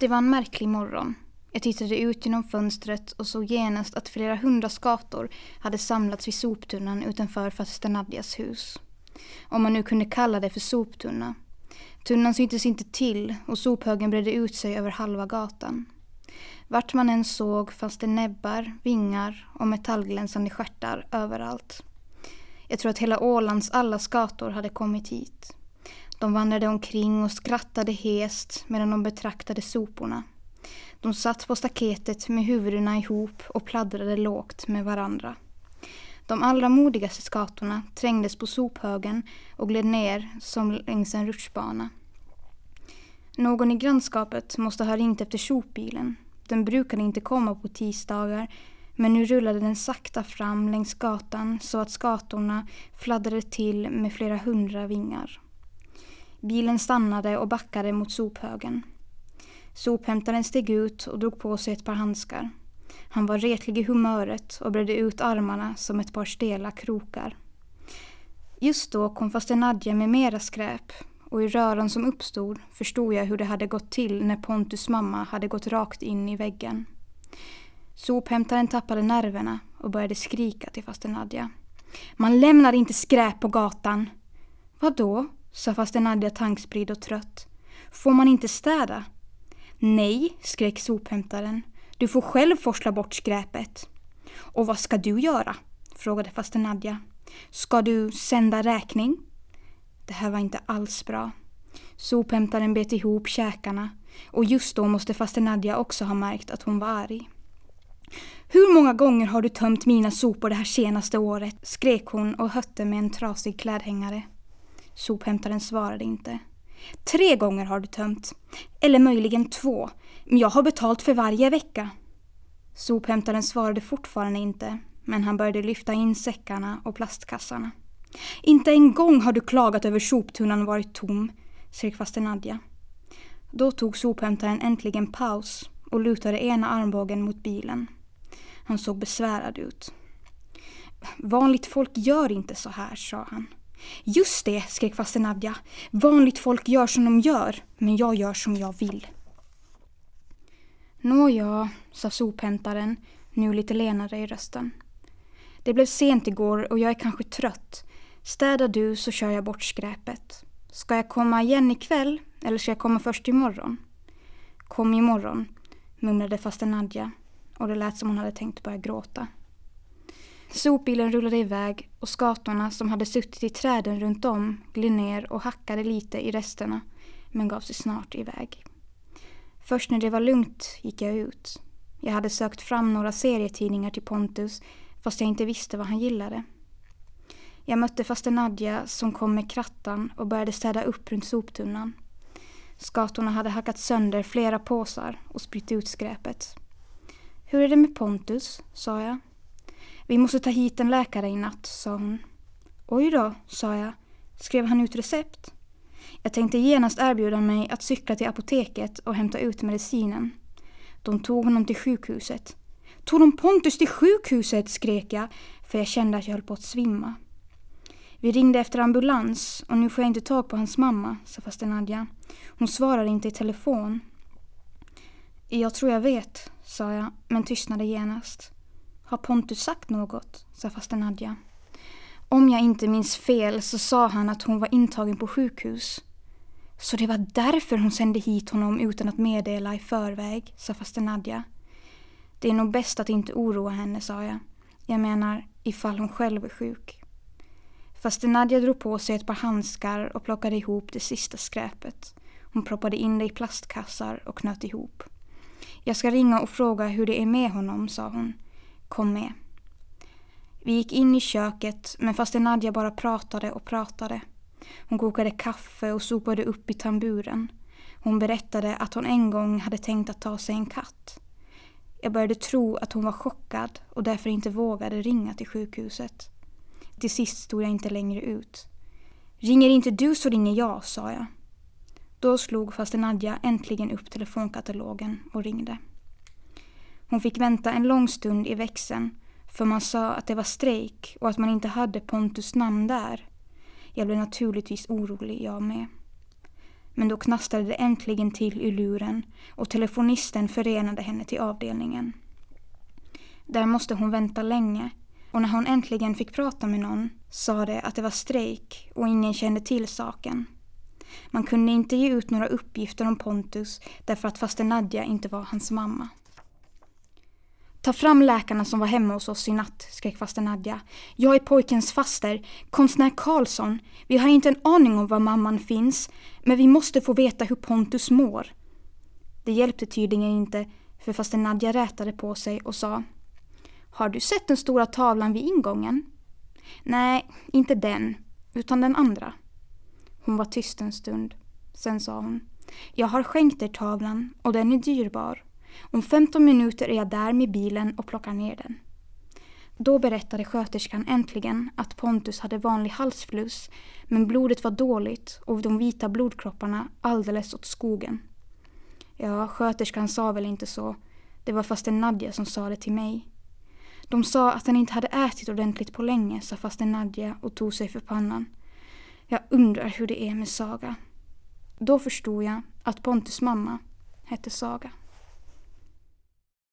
Det var en märklig morgon. Jag tittade ut genom fönstret och såg genast att flera hundra skator hade samlats vid soptunnan utanför faster Nadjas hus. Om man nu kunde kalla det för soptunna. Tunnan syntes inte till och sophögen bredde ut sig över halva gatan. Vart man än såg fanns det näbbar, vingar och metallglänsande stjärtar överallt. Jag tror att hela Ålands alla skator hade kommit hit. De vandrade omkring och skrattade hest medan de betraktade soporna. De satt på staketet med huvudena ihop och pladdrade lågt med varandra. De allra modigaste skatorna trängdes på sophögen och gled ner som längs en rutschbana. Någon i grannskapet måste ha ringt efter sopbilen. Den brukade inte komma på tisdagar men nu rullade den sakta fram längs gatan så att skatorna fladdrade till med flera hundra vingar. Bilen stannade och backade mot sophögen. Sophämtaren steg ut och drog på sig ett par handskar. Han var retlig i humöret och bredde ut armarna som ett par stela krokar. Just då kom faster Nadja med mera skräp och i röran som uppstod förstod jag hur det hade gått till när Pontus mamma hade gått rakt in i väggen. Sophämtaren tappade nerverna och började skrika till faster Nadja. Man lämnar inte skräp på gatan. Vadå? Sa faster Nadja tankspridd och trött. Får man inte städa? Nej, skrek sophämtaren. Du får själv forsla bort skräpet. Och vad ska du göra? frågade faster Nadja. Ska du sända räkning? Det här var inte alls bra. Sophämtaren bet ihop käkarna och just då måste faster Nadja också ha märkt att hon var arg. Hur många gånger har du tömt mina sopor det här senaste året? skrek hon och hötte med en trasig klädhängare. Sophämtaren svarade inte. Tre gånger har du tömt. Eller möjligen två. Men jag har betalt för varje vecka. Sophämtaren svarade fortfarande inte, men han började lyfta in säckarna och plastkassarna. Inte en gång har du klagat över soptunnan varit tom, skrek faster Nadja. Då tog sophämtaren äntligen paus och lutade ena armbågen mot bilen. Han såg besvärad ut. Vanligt folk gör inte så här, sa han. Just det, skrek faster Nadja. Vanligt folk gör som de gör, men jag gör som jag vill. Nåja, sa sophämtaren, nu lite lenare i rösten. Det blev sent igår och jag är kanske trött. Städa du så kör jag bort skräpet. Ska jag komma igen ikväll eller ska jag komma först imorgon? Kom imorgon, mumlade faster Nadja och det lät som hon hade tänkt börja gråta. Sopbilen rullade iväg och skatorna som hade suttit i träden runt om gled ner och hackade lite i resterna men gav sig snart iväg. Först när det var lugnt gick jag ut. Jag hade sökt fram några serietidningar till Pontus fast jag inte visste vad han gillade. Jag mötte faster Nadja som kom med krattan och började städa upp runt soptunnan. Skatorna hade hackat sönder flera påsar och spritt ut skräpet. Hur är det med Pontus? sa jag. Vi måste ta hit en läkare i natt, sa hon. Oj då, sa jag. Skrev han ut recept? Jag tänkte genast erbjuda mig att cykla till apoteket och hämta ut medicinen. De tog honom till sjukhuset. Tog de Pontus till sjukhuset? skrek jag, för jag kände att jag höll på att svimma. Vi ringde efter ambulans och nu får jag inte tag på hans mamma, sa faster Nadja. Hon svarar inte i telefon. Jag tror jag vet, sa jag, men tystnade genast. Har Pontus sagt något? sa faster Nadja. Om jag inte minns fel så sa han att hon var intagen på sjukhus. Så det var därför hon sände hit honom utan att meddela i förväg, sa faster Nadja. Det är nog bäst att inte oroa henne, sa jag. Jag menar, ifall hon själv är sjuk. Faster Nadja drog på sig ett par handskar och plockade ihop det sista skräpet. Hon proppade in det i plastkassar och knöt ihop. Jag ska ringa och fråga hur det är med honom, sa hon. Kom med. Vi gick in i köket men faster Nadja bara pratade och pratade. Hon kokade kaffe och sopade upp i tamburen. Hon berättade att hon en gång hade tänkt att ta sig en katt. Jag började tro att hon var chockad och därför inte vågade ringa till sjukhuset. Till sist stod jag inte längre ut. Ringer inte du så ringer jag, sa jag. Då slog faster Nadja äntligen upp telefonkatalogen och ringde. Hon fick vänta en lång stund i växeln för man sa att det var strejk och att man inte hade Pontus namn där. Jag blev naturligtvis orolig jag med. Men då knastrade det äntligen till i luren och telefonisten förenade henne till avdelningen. Där måste hon vänta länge och när hon äntligen fick prata med någon sa det att det var strejk och ingen kände till saken. Man kunde inte ge ut några uppgifter om Pontus därför att faster Nadja inte var hans mamma. Ta fram läkarna som var hemma hos oss i natt, skrek faster Nadja. Jag är pojkens faster, konstnär Karlsson. Vi har inte en aning om var mamman finns, men vi måste få veta hur Pontus mår. Det hjälpte tydligen inte, för faster Nadja rätade på sig och sa Har du sett den stora tavlan vid ingången? Nej, inte den, utan den andra. Hon var tyst en stund. Sen sa hon Jag har skänkt er tavlan och den är dyrbar. Om 15 minuter är jag där med bilen och plockar ner den. Då berättade sköterskan äntligen att Pontus hade vanlig halsfluss men blodet var dåligt och de vita blodkropparna alldeles åt skogen. Ja, sköterskan sa väl inte så. Det var faster Nadja som sa det till mig. De sa att han inte hade ätit ordentligt på länge, sa faster Nadja och tog sig för pannan. Jag undrar hur det är med Saga. Då förstod jag att Pontus mamma hette Saga.